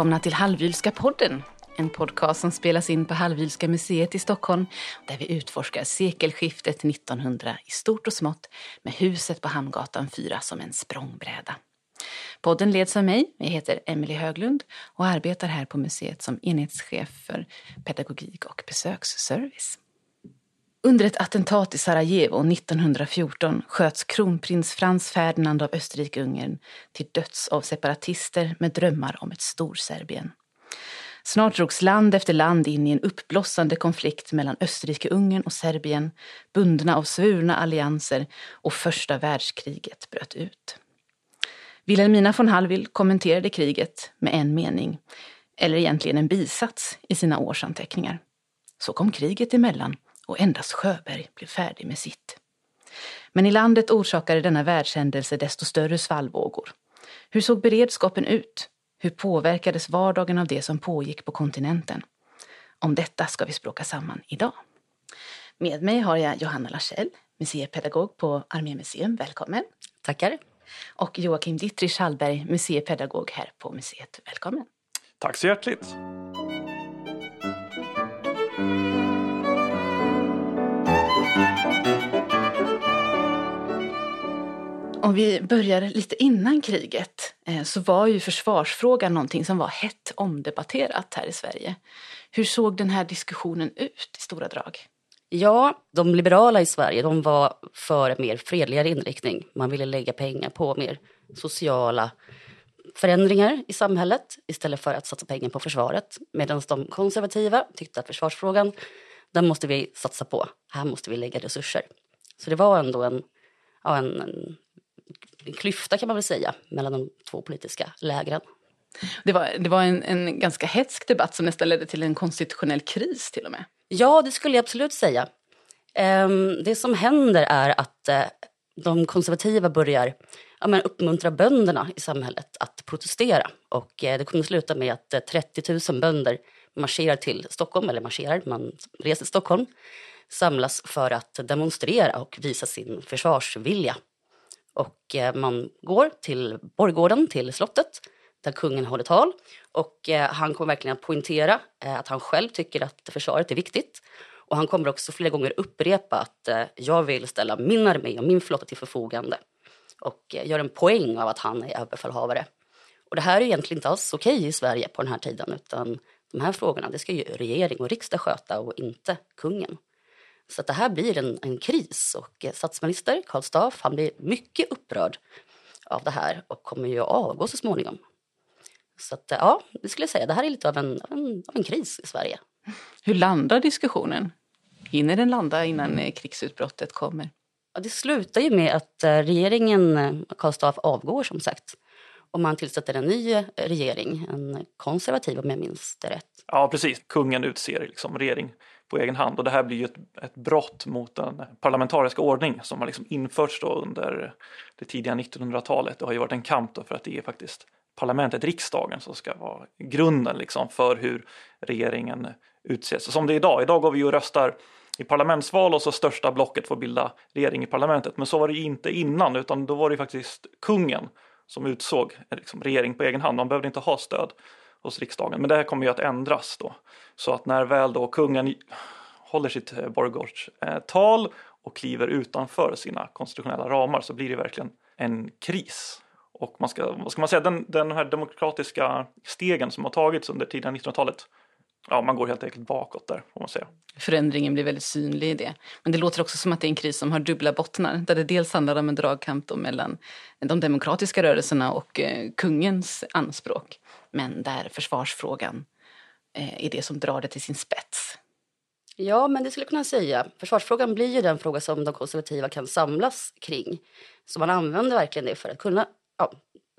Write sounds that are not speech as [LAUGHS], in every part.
välkomna till Halvylska podden. En podcast som spelas in på Halvylska museet i Stockholm där vi utforskar sekelskiftet 1900 i stort och smått med huset på Hamngatan 4 som en språngbräda. Podden leds av mig, jag heter Emelie Höglund och arbetar här på museet som enhetschef för pedagogik och besöksservice. Under ett attentat i Sarajevo 1914 sköts kronprins Frans Ferdinand av Österrike-Ungern till döds av separatister med drömmar om ett Storserbien. Snart drogs land efter land in i en uppblossande konflikt mellan Österrike-Ungern och Serbien, bundna av svurna allianser och första världskriget bröt ut. Wilhelmina von Hallwyl kommenterade kriget med en mening, eller egentligen en bisats, i sina årsanteckningar. Så kom kriget emellan och endast Sjöberg blev färdig med sitt. Men i landet orsakade denna världshändelse desto större svallvågor. Hur såg beredskapen ut? Hur påverkades vardagen av det som pågick på kontinenten? Om detta ska vi språka samman idag. Med mig har jag Johanna Larsell, museipedagog på Armémuseum. Välkommen! Tackar! Och Joakim Dittrich Hallberg, museipedagog här på museet. Välkommen! Tack så hjärtligt! Om vi börjar lite innan kriget eh, så var ju försvarsfrågan någonting som var hett omdebatterat här i Sverige. Hur såg den här diskussionen ut i stora drag? Ja, de liberala i Sverige de var för en mer fredligare inriktning. Man ville lägga pengar på mer sociala förändringar i samhället istället för att satsa pengar på försvaret. Medan de konservativa tyckte att försvarsfrågan, den måste vi satsa på. Här måste vi lägga resurser. Så det var ändå en, ja, en, en en klyfta kan man väl säga mellan de två politiska lägren. Det var, det var en, en ganska hetsk debatt som nästan ledde till en konstitutionell kris till och med. Ja, det skulle jag absolut säga. Um, det som händer är att uh, de konservativa börjar ja, men uppmuntra bönderna i samhället att protestera. Och uh, det kommer sluta med att uh, 30 000 bönder marscherar till Stockholm, eller marscherar, man reser till Stockholm, samlas för att demonstrera och visa sin försvarsvilja och eh, man går till borggården, till slottet, där kungen håller tal. Och eh, han kommer verkligen att poängtera eh, att han själv tycker att försvaret är viktigt. Och han kommer också flera gånger upprepa att jag vill ställa min armé och min flotta till förfogande. Och gör en poäng av att han är överbefälhavare. Och det här är egentligen inte alls okej i Sverige på den här tiden utan de här frågorna det ska ju regering och riksdag sköta och inte kungen. Så att det här blir en, en kris och eh, statsminister Karl Staff han blir mycket upprörd av det här och kommer ju att avgå så småningom. Så att, eh, ja, det skulle jag säga, det här är lite av en, en, av en kris i Sverige. Hur landar diskussionen? Hinner den landa innan eh, krigsutbrottet kommer? Ja, det slutar ju med att regeringen, Karl Staff avgår som sagt. Och man tillsätter en ny regering, en konservativ om jag minns det rätt. Ja precis, kungen utser liksom regering på egen hand. Och det här blir ju ett, ett brott mot den parlamentariska ordning som har liksom införts då under det tidiga 1900-talet. Det har ju varit en kamp då för att det är faktiskt parlamentet, riksdagen, som ska vara grunden liksom för hur regeringen utses. Som det är idag, idag går vi och röstar i parlamentsval och så största blocket får bilda regering i parlamentet. Men så var det ju inte innan utan då var det faktiskt kungen som utsåg liksom, regering på egen hand. Man behövde inte ha stöd hos riksdagen. Men det här kommer ju att ändras då. Så att när väl då kungen håller sitt eh, borggårdstal eh, och kliver utanför sina konstitutionella ramar så blir det verkligen en kris. Och man ska, vad ska man säga, den, den här demokratiska stegen som har tagits under tidiga 1900-talet ja, man går helt enkelt bakåt där får man säga. Förändringen blir väldigt synlig i det. Men det låter också som att det är en kris som har dubbla bottnar. Där det dels handlar om en dragkamp mellan de demokratiska rörelserna och eh, kungens anspråk. Men där försvarsfrågan eh, är det som drar det till sin spets. Ja, men det skulle jag kunna säga. Försvarsfrågan blir ju den fråga som de konservativa kan samlas kring. Så man använder verkligen det för att kunna ja,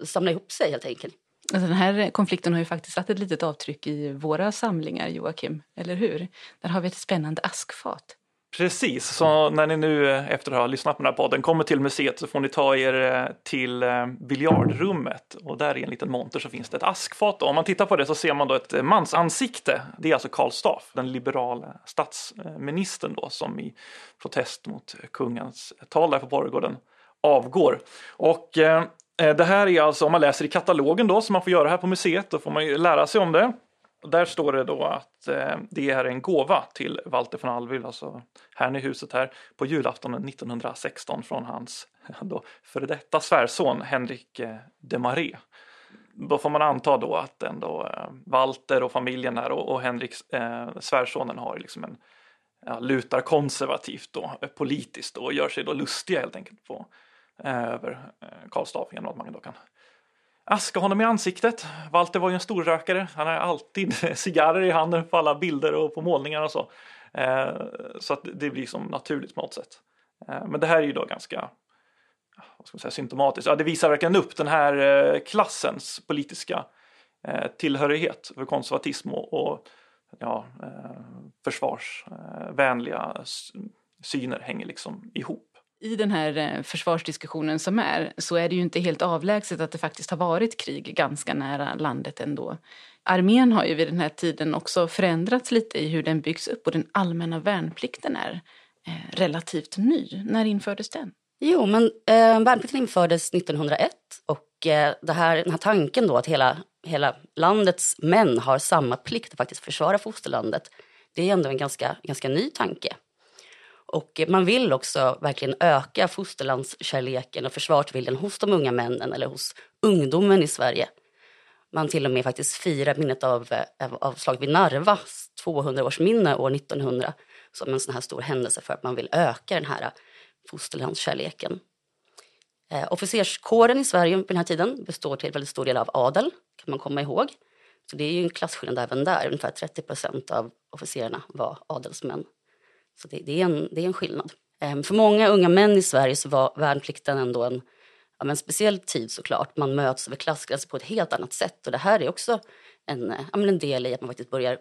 samla ihop sig helt enkelt. Alltså den här konflikten har ju faktiskt satt ett litet avtryck i våra samlingar, Joakim. Eller hur? Där har vi ett spännande askfat. Precis, så när ni nu efter att ha lyssnat på den här podden kommer till museet så får ni ta er eh, till eh, biljardrummet och där i en liten monter så finns det ett askfat. Och om man tittar på det så ser man då ett eh, mansansikte. Det är alltså Karl Staff, den liberala statsministern då som i protest mot kungens tal där på Borggården avgår. Och Eh, det här är alltså om man läser i katalogen då som man får göra här på museet, då får man ju lära sig om det. Där står det då att eh, det är en gåva till Walter von Alvil, alltså herrn i huset här, på julafton 1916 från hans [LAUGHS] då, före detta svärson Henrik eh, de Marais. Då får man anta då att ändå eh, Walter och familjen här och, och Henrik, eh, svärsonen har liksom en ja, lutar konservativt då, eh, politiskt då, och gör sig då lustiga helt enkelt på eh, över eh, Karl Staaff genom att man då kan aska honom i ansiktet. Walter var ju en storrökare. Han har alltid [LAUGHS] cigarrer i handen på alla bilder och på målningar och så. Eh, så att det blir som naturligt på något sätt. Eh, men det här är ju då ganska vad ska man säga, symptomatiskt. Ja, det visar verkligen upp den här eh, klassens politiska eh, tillhörighet för konservatism och, och ja, eh, försvarsvänliga syner hänger liksom ihop i den här eh, försvarsdiskussionen som är så är det ju inte helt avlägset att det faktiskt har varit krig ganska nära landet ändå. Armén har ju vid den här tiden också förändrats lite i hur den byggs upp och den allmänna värnplikten är eh, relativt ny. När infördes den? Jo, men eh, värnplikten infördes 1901 och eh, det här, den här tanken då att hela, hela landets män har samma plikt att faktiskt försvara fosterlandet, det är ändå en ganska, ganska ny tanke. Och man vill också verkligen öka fosterlandskärleken och försvarsviljan hos de unga männen eller hos ungdomen i Sverige. Man till och med faktiskt firar minnet av, eh, av slaget vid Narva, 200-årsminne år 1900, som en sån här stor händelse för att man vill öka den här fosterlandskärleken. Eh, officerskåren i Sverige vid den här tiden består till väldigt stor del av adel, kan man komma ihåg. Så det är ju en klasskillnad även där, ungefär 30 procent av officerarna var adelsmän. Så det, det, är en, det är en skillnad. Ehm, för många unga män i Sverige så var värnplikten ändå en, ja, en speciell tid såklart. Man möts över klassgränser på ett helt annat sätt och det här är också en, ja, en del i att man faktiskt börjar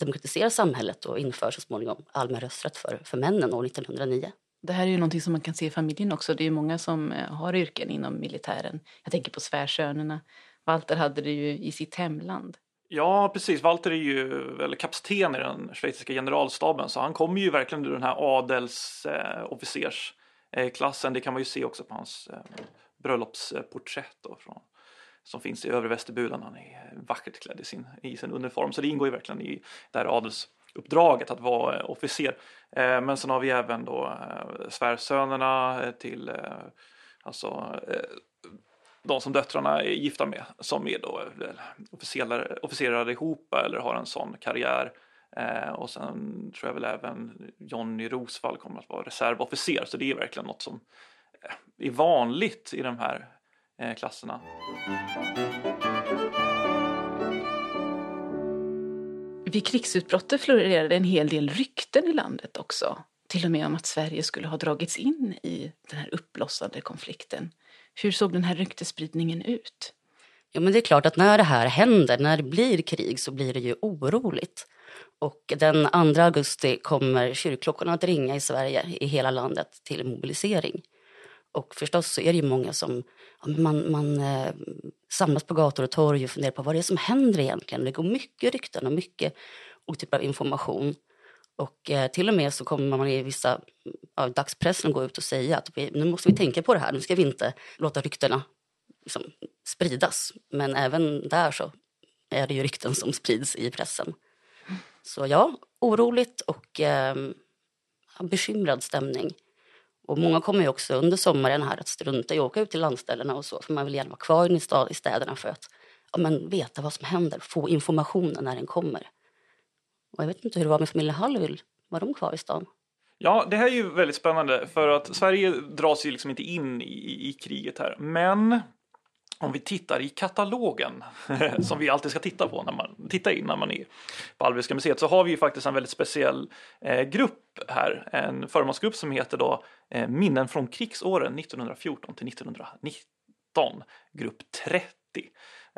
demokratisera samhället och inför så småningom allmän rösträtt för, för männen år 1909. Det här är ju någonting som man kan se i familjen också. Det är många som eh, har yrken inom militären. Jag tänker på svärsönerna. Walter hade det ju i sitt hemland. Ja, precis. Walter är ju väl kapten i den schweiziska generalstaben så han kommer ju verkligen ur den här adelsofficersklassen. Eh, det kan man ju se också på hans eh, bröllopsporträtt då, från, som finns i övre Västerbuden. Han är vackert klädd i sin, i sin uniform så det ingår ju verkligen i det här adelsuppdraget att vara eh, officer. Eh, men sen har vi även då eh, svärsönerna till eh, alltså eh, de som döttrarna är gifta med som är då officerare, officerare ihop eller har en sån karriär. Eh, och sen tror jag väl även Johnny Rosvall kommer att vara reservofficer så det är verkligen något som eh, är vanligt i de här eh, klasserna. Vid krigsutbrottet florerade en hel del rykten i landet också. Till och med om att Sverige skulle ha dragits in i den här uppblossande konflikten. Hur såg den här ryktesspridningen ut? Jo, men det är klart att när det här händer, när det blir krig, så blir det ju oroligt. Och den 2 augusti kommer kyrkklockorna att ringa i Sverige, i hela landet, till mobilisering. Och förstås så är det ju många som man, man eh, samlas på gator och torg och funderar på vad det är som händer egentligen. Det går mycket rykten och mycket och typ av information. Och eh, till och med så kommer man i vissa av dagspressen gå ut och säga att vi, nu måste vi tänka på det här, nu ska vi inte låta ryktena liksom, spridas. Men även där så är det ju rykten som sprids i pressen. Så ja, oroligt och eh, bekymrad stämning. Och många kommer ju också under sommaren här att strunta i att åka ut till landställena och så, för man vill gärna vara kvar i, stad, i städerna för att ja, men veta vad som händer, få informationen när den kommer. Och jag vet inte hur det var med familjen Hallwyl. Var de kvar i stan? Ja, det här är ju väldigt spännande för att Sverige dras ju liksom inte in i, i kriget här. Men om vi tittar i katalogen, [LAUGHS] som vi alltid ska titta på när man tittar in när man är på Albiska museet, så har vi ju faktiskt en väldigt speciell eh, grupp här. En förmånsgrupp som heter då eh, Minnen från krigsåren 1914 till 1919, grupp 30.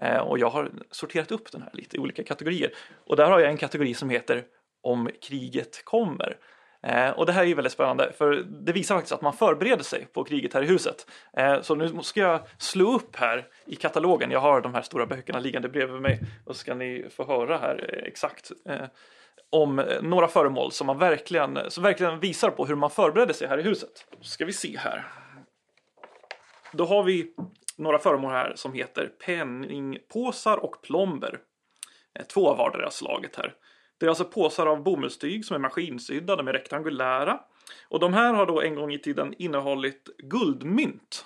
Eh, och jag har sorterat upp den här lite i olika kategorier. Och där har jag en kategori som heter Om kriget kommer. Eh, och det här är ju väldigt spännande för det visar faktiskt att man förbereder sig på kriget här i huset. Eh, så nu ska jag slå upp här i katalogen. Jag har de här stora böckerna liggande bredvid mig och så ska ni få höra här exakt om några föremål som man verkligen, som verkligen visar på hur man förbereder sig här i huset. Då ska vi se här. Då har vi några föremål här som heter penningpåsar och plomber. Eh, två av vardera slaget här. Det är alltså påsar av bomullstyg som är maskinsydda, de är rektangulära. Och de här har då en gång i tiden innehållit guldmynt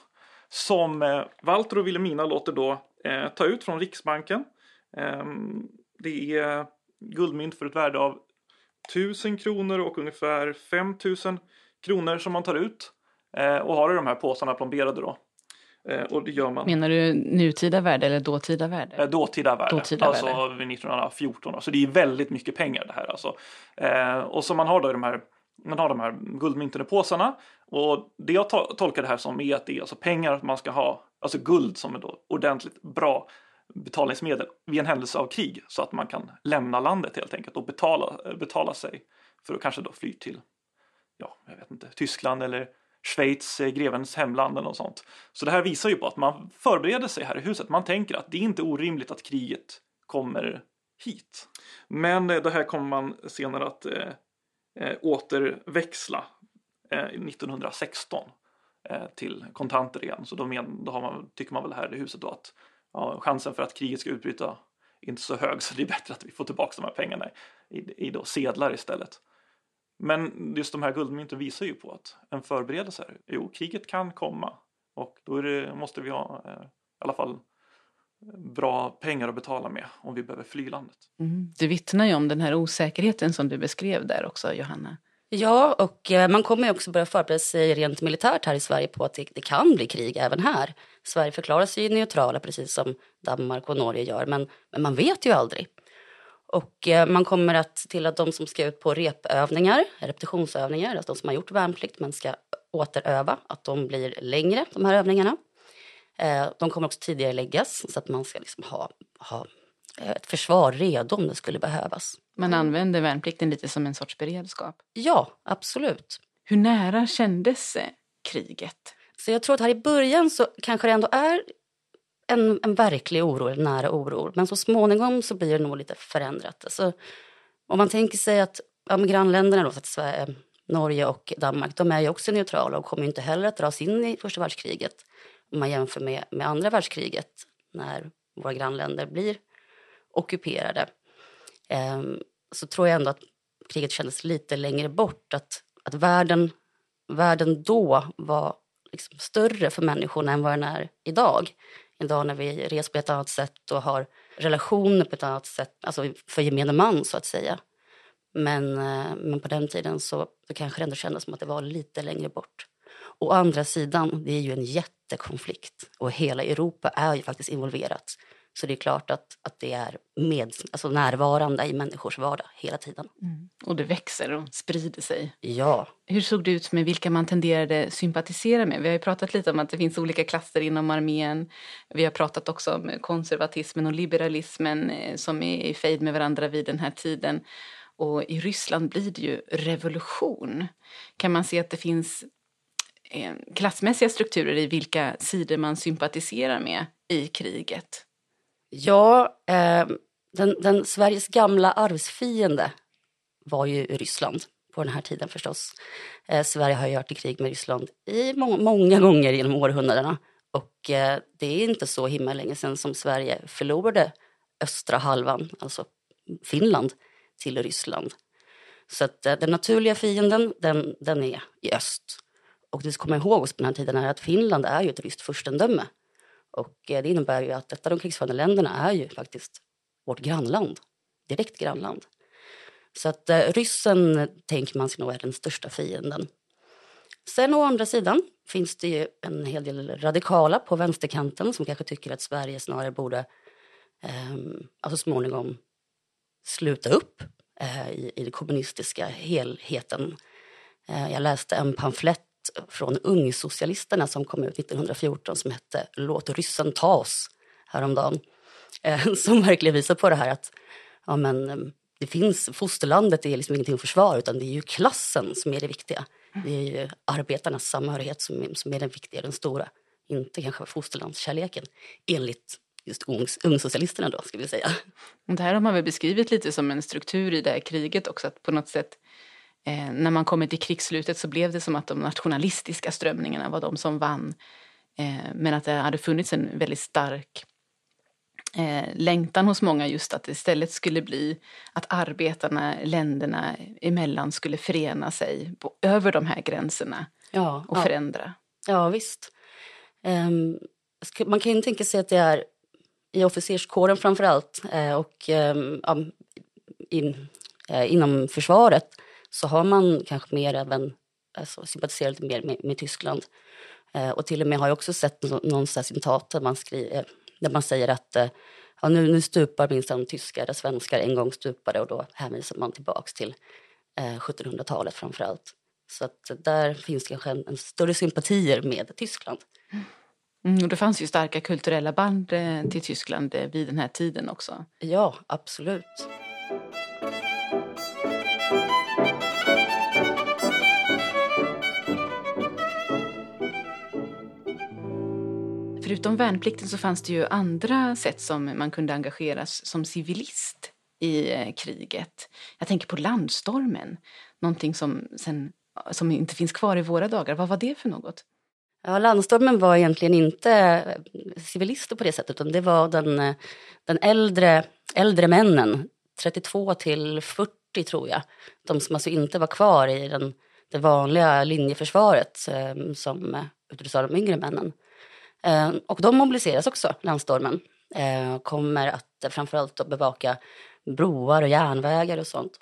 som eh, Walter och Wilhelmina låter då eh, ta ut från Riksbanken. Eh, det är guldmynt för ett värde av 1000 kronor och ungefär 5000 kronor som man tar ut eh, och har i de här påsarna plomberade då. Eh, och det gör man. Menar du nutida värde eller dåtida värde? Eh, dåtida värde, dåtida alltså värde. vid 1914. Så det är väldigt mycket pengar det här alltså. Eh, och så man har då de här man har de här guldmynten i påsarna och det jag to- tolkar det här som är att det är alltså pengar man ska ha, alltså guld som är då ordentligt bra betalningsmedel vid en händelse av krig så att man kan lämna landet helt enkelt och betala, betala sig för att kanske då fly till, ja, jag vet inte, Tyskland eller Schweiz, eh, grevens hemland eller något sånt. Så det här visar ju på att man förbereder sig här i huset. Man tänker att det är inte orimligt att kriget kommer hit. Men eh, det här kommer man senare att eh, eh, återväxla eh, 1916 eh, till kontanter igen. Så då, men, då har man, tycker man väl här i huset då att ja, chansen för att kriget ska utbryta är inte så hög så det är bättre att vi får tillbaka de här pengarna i, i då sedlar istället. Men just de här guldmynten visar ju på att en förberedelse är, jo, kriget kan komma och då det, måste vi ha eh, i alla fall bra pengar att betala med om vi behöver fly landet. Mm. Du vittnar ju om den här osäkerheten som du beskrev där också, Johanna. Ja, och eh, man kommer ju också börja förbereda sig rent militärt här i Sverige på att det, det kan bli krig även här. Sverige förklarar sig neutrala precis som Danmark och Norge gör, men, men man vet ju aldrig. Och eh, man kommer att till att de som ska ut på repövningar, repetitionsövningar, alltså de som har gjort värnplikt men ska återöva, att de blir längre, de här övningarna. Eh, de kommer också tidigare läggas så att man ska liksom ha, ha eh, ett försvar redo om det skulle behövas. Man använder värnplikten lite som en sorts beredskap. Ja, absolut. Hur nära kändes kriget? Så jag tror att här i början så kanske det ändå är en, en verklig oro, en nära oro. Men så småningom så blir det nog lite förändrat. Alltså, om man tänker sig att ja, grannländerna, då, så att Sverige, eh, Norge och Danmark, de är ju också neutrala och kommer inte heller att dras in i första världskriget. Om man jämför med, med andra världskriget när våra grannländer blir ockuperade. Ehm, så tror jag ändå att kriget kändes lite längre bort. Att, att världen, världen då var liksom större för människorna än vad den är idag. Idag när vi reser på ett annat sätt och har relationer på ett annat sätt, alltså för gemene man så att säga. Men, eh, men på den tiden så, så kanske det ändå kändes som att det var lite längre bort. Å andra sidan, det är ju en jättekonflikt och hela Europa är ju faktiskt involverat. Så det är klart att, att det är med, alltså närvarande i människors vardag hela tiden. Mm. Och det växer och sprider sig. Ja. Hur såg det ut med vilka man tenderade sympatisera med? Vi har ju pratat lite om att det finns olika klasser inom armén. Vi har pratat också om konservatismen och liberalismen eh, som är i fejd med varandra vid den här tiden. Och i Ryssland blir det ju revolution. Kan man se att det finns eh, klassmässiga strukturer i vilka sidor man sympatiserar med i kriget? Ja, eh, den, den Sveriges gamla arvsfiende var ju Ryssland på den här tiden förstås. Eh, Sverige har ju varit i krig med Ryssland i må många gånger genom århundradena. Och eh, det är inte så himla länge sedan som Sverige förlorade östra halvan, alltså Finland, till Ryssland. Så att eh, den naturliga fienden, den, den är i öst. Och det vi ska komma ihåg oss på den här tiden är att Finland är ju ett ryskt furstendöme. Och eh, det innebär ju att ett av de krigsförande länderna är ju faktiskt vårt grannland. Direkt grannland. Så att eh, ryssen eh, tänker man sig nog är den största fienden. Sen å andra sidan finns det ju en hel del radikala på vänsterkanten som kanske tycker att Sverige snarare borde eh, alltså småningom sluta upp eh, i, i den kommunistiska helheten. Eh, jag läste en pamflett från Ungsocialisterna som kom ut 1914 som hette Låt ryssen ta oss häromdagen. Eh, [LAUGHS] som verkligen visar på det här att ja, men, eh, det finns, fosterlandet är liksom ingenting att försvara utan det är ju klassen som är det viktiga. Det är ju arbetarnas samhörighet som, är- som är den viktiga, den stora. Inte kanske fosterlandskärleken enligt just ungs, ungsocialisterna då, ska vi säga. Det här har man väl beskrivit lite som en struktur i det här kriget också, att på något sätt eh, när man kommer till krigsslutet så blev det som att de nationalistiska strömningarna var de som vann Eh, men att det hade funnits en väldigt stark eh, längtan hos många just att det istället skulle bli att arbetarna, länderna emellan skulle förena sig på, över de här gränserna Ja, och ja. förändra. Ja, visst. Ska- man kan ju tänka sig att det är i officerskåren framför allt eh, och ja, in, eh, inom försvaret så har man kanske mer även alltså, sympatiserat lite mer med, med Tyskland. Eh, och till och med har jag också sett nå- någon citat där man, skri, eh, där man säger att eh, ja, nu, nu stupar minsann tyskar där svenskar en gång stupade och då hänvisar man tillbaks till eh, 1700-talet framför allt. Så att där finns kanske en, en större sympatier med Tyskland. Mm, och det fanns ju starka kulturella band eh, till Tyskland eh, vid den här tiden också. Ja, absolut. Förutom värnplikten så fanns det ju andra sätt som man kunde engageras som civilist i eh, kriget. Jag tänker på landstormen, någonting som, sen, som inte finns kvar i våra dagar. Vad var det för något? Ja, landstormen var egentligen inte eh, civilister på det sättet, utan det var den, eh, den äldre, äldre männen, 32 till 40 tror jag, de som alltså inte var kvar i den, det vanliga linjeförsvaret som utrustade de yngre männen. Ehm, och de mobiliseras också, landstormen, ehm, kommer att framförallt bevaka broar och järnvägar och sånt.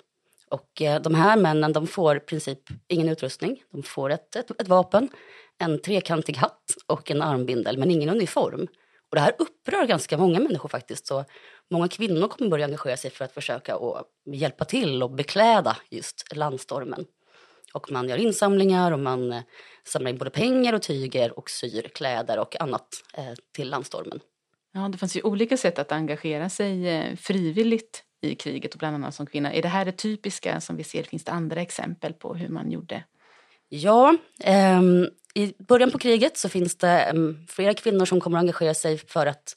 Och eh, de här männen de får i princip ingen utrustning. De får ett, ett, ett vapen, en trekantig hatt och en armbindel, men ingen uniform. Och det här upprör ganska många människor faktiskt. Så många kvinnor kommer börja engagera sig för att försöka att hjälpa till och bekläda just landstormen. Och man gör insamlingar och man eh, samlar in både pengar och tyger och syr kläder och annat eh, till landstormen. Ja, det fanns ju olika sätt att engagera sig eh, frivilligt i kriget och bland annat som kvinna. Är det här det typiska som vi ser? Finns det andra exempel på hur man gjorde? Ja, ehm, i början på kriget så finns det em, flera kvinnor som kommer att engagera sig för att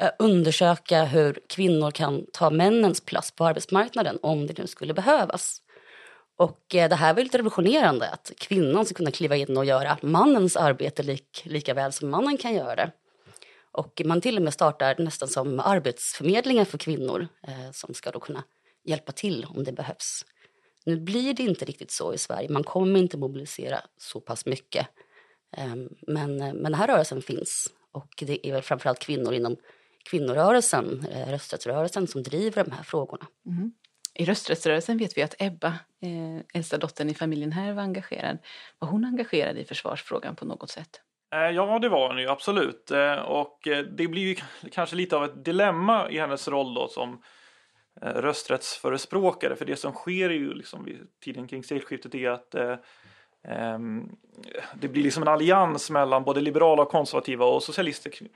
eh, undersöka hur kvinnor kan ta männens plats på arbetsmarknaden om det nu skulle behövas. Och eh, det här var lite revolutionerande, att kvinnan ska kunna kliva in och göra mannens arbete lik, lika väl som mannen kan göra det. Och man till och med startar nästan som arbetsförmedlingar för kvinnor eh, som ska då kunna hjälpa till om det behövs. Nu blir det inte riktigt så i Sverige. Man kommer inte mobilisera så pass mycket. Ehm, eh, Men, men den här rörelsen finns. Och det är väl framförallt kvinnor inom kvinnorörelsen, eh, rösträttsrörelsen, som driver de här frågorna. Mm. I rösträttsrörelsen vet vi att Ebba, eh, äldsta dottern i familjen här, var engagerad. Var hon engagerad i försvarsfrågan på något sätt? Eh, ja, det var hon ju absolut. Eh, och eh, det blir ju kanske lite av ett dilemma i hennes roll då som rösträttsförespråkare. För det som sker ju liksom vid tiden kring sekelskiftet är att eh, Ehm, det blir liksom en allians mellan både liberala och konservativa och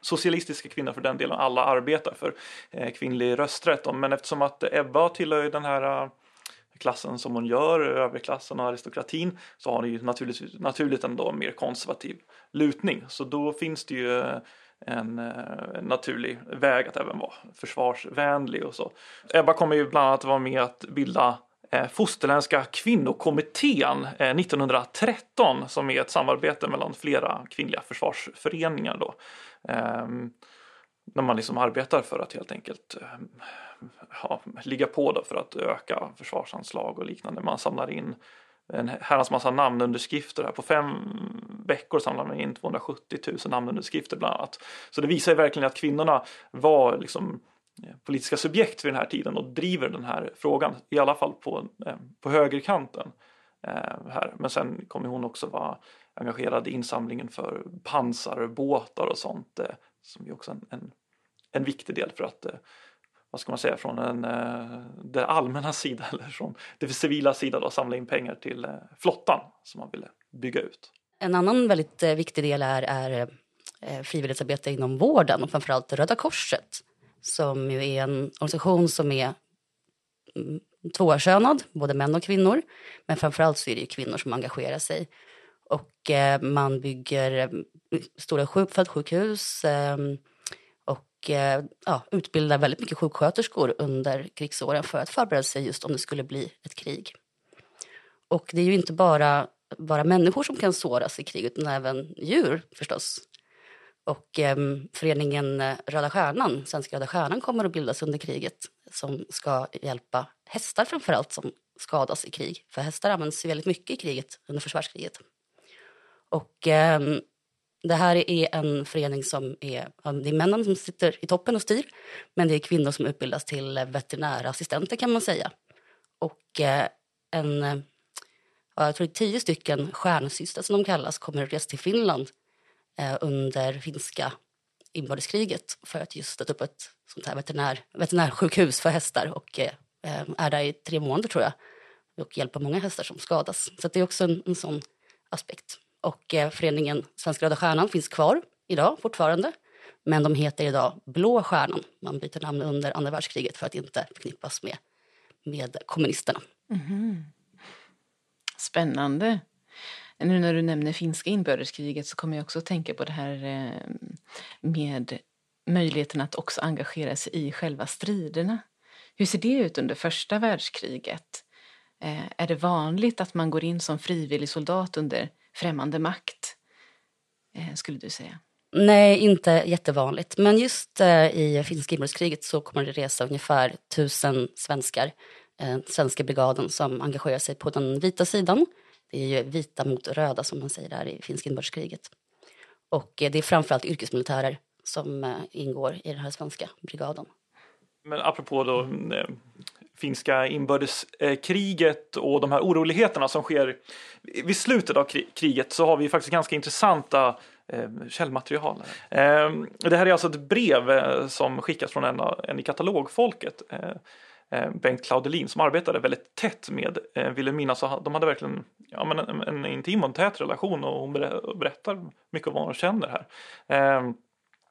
socialistiska, kvinnor för den delen. Alla arbetar för eh, kvinnlig rösträtt. Men eftersom att Ebba tillhör den här eh, klassen som hon gör, överklassen och aristokratin, så har hon ju naturligt, naturligt ändå en mer konservativ lutning. Så då finns det ju eh, en, naturlig väg att även vara försvarsvänlig och så. Ebba kommer ju bland annat vara med att bilda Eh, fosterländska kvinnokommittén eh, 1913 som är ett samarbete mellan flera kvinnliga försvarsföreningar då. Ehm, när man liksom arbetar för att helt enkelt eh, ja, ligga på då för att öka försvarsanslag och liknande. Man samlar in en herrans massa namnunderskrifter här. På fem veckor samlar man in 270 000 namnunderskrifter bland annat. Så det visar verkligen att kvinnorna var liksom Eh, politiska subjekt vid den här tiden och driver den här frågan, i alla fall på, eh, på högerkanten. eh, Här. Men sen kommer hon också vara engagerad i insamlingen för pansarbåtar och sånt eh, som är också en, en, en viktig del för att eh, vad ska man säga, från en, eh, allmänna sidan [LAUGHS] eller från det civila sidan då, samla in pengar till eh, flottan som man ville bygga ut. En annan väldigt eh, viktig del är, är eh, frivillighetsarbete inom vården och framförallt Röda Korset som ju är en organisation som är mm, tvåkönad, både män och kvinnor. Men framförallt så är det ju kvinnor som engagerar sig. Och eh, man bygger eh, stora sjuk- eh, och eh, ja, utbildar väldigt mycket sjuksköterskor under krigsåren för att förbereda sig just om det skulle bli ett krig. Och det är ju inte bara, bara människor som kan såras i krig utan även djur förstås. Och ehm, eh, föreningen Röda Stjärnan, Svenska Röda Stjärnan kommer att bildas under kriget som ska hjälpa hästar framförallt som skadas i krig. För hästar används väldigt mycket i kriget under försvarskriget. Och eh, det här är en förening som är, det är männen som sitter i toppen och styr, men det är kvinnor som utbildas till veterinärassistenter kan man säga. Och eh, en, jag tror det är tio stycken stjärnsystrar som de kallas kommer att resa till Finland Eh, under finska inbördeskriget för att just sätta upp ett sånt här veterinär, veterinärsjukhus för hästar och eh, eh är där i tre månader tror jag och hjälper många hästar som skadas. Så det är också en, en sån aspekt. Och eh, föreningen Svenska Röda Stjärnan finns kvar idag fortfarande. Men de heter idag Blå Stjärnan. Man byter namn under andra världskriget för att inte förknippas med, med kommunisterna. Mm. Spännande. Nu när du nämner finska inbördeskriget så kommer jag också att tänka på det här eh, med möjligheten att också engagera sig i själva striderna. Hur ser det ut under första världskriget? Eh, är det vanligt att man går in som frivillig soldat under främmande makt, eh, skulle du säga? Nej, inte jättevanligt. Men just i finska inbördeskriget så kommer det resa ungefär tusen svenskar, eh, svenska brigaden som engagerar sig på den vita sidan. Det är ju vita mot röda som man säger där i finska inbördeskriget. Och eh, det är framförallt yrkesmilitärer som eh, ingår i den här svenska brigaden. Men apropå då mm, eh, finska inbördeskriget och de här oroligheterna som sker vid slutet av kriget så har vi faktiskt ganska intressanta källmaterial. Ehm, det här är alltså ett brev som skickas från en, en i katalogfolket. Eh, Bengt Claudelin som arbetade väldigt tätt med eh, Vilhelmina så de hade verkligen ja, men en, en intim och tät relation och hon berättar mycket om vad hon känner här. Ehm,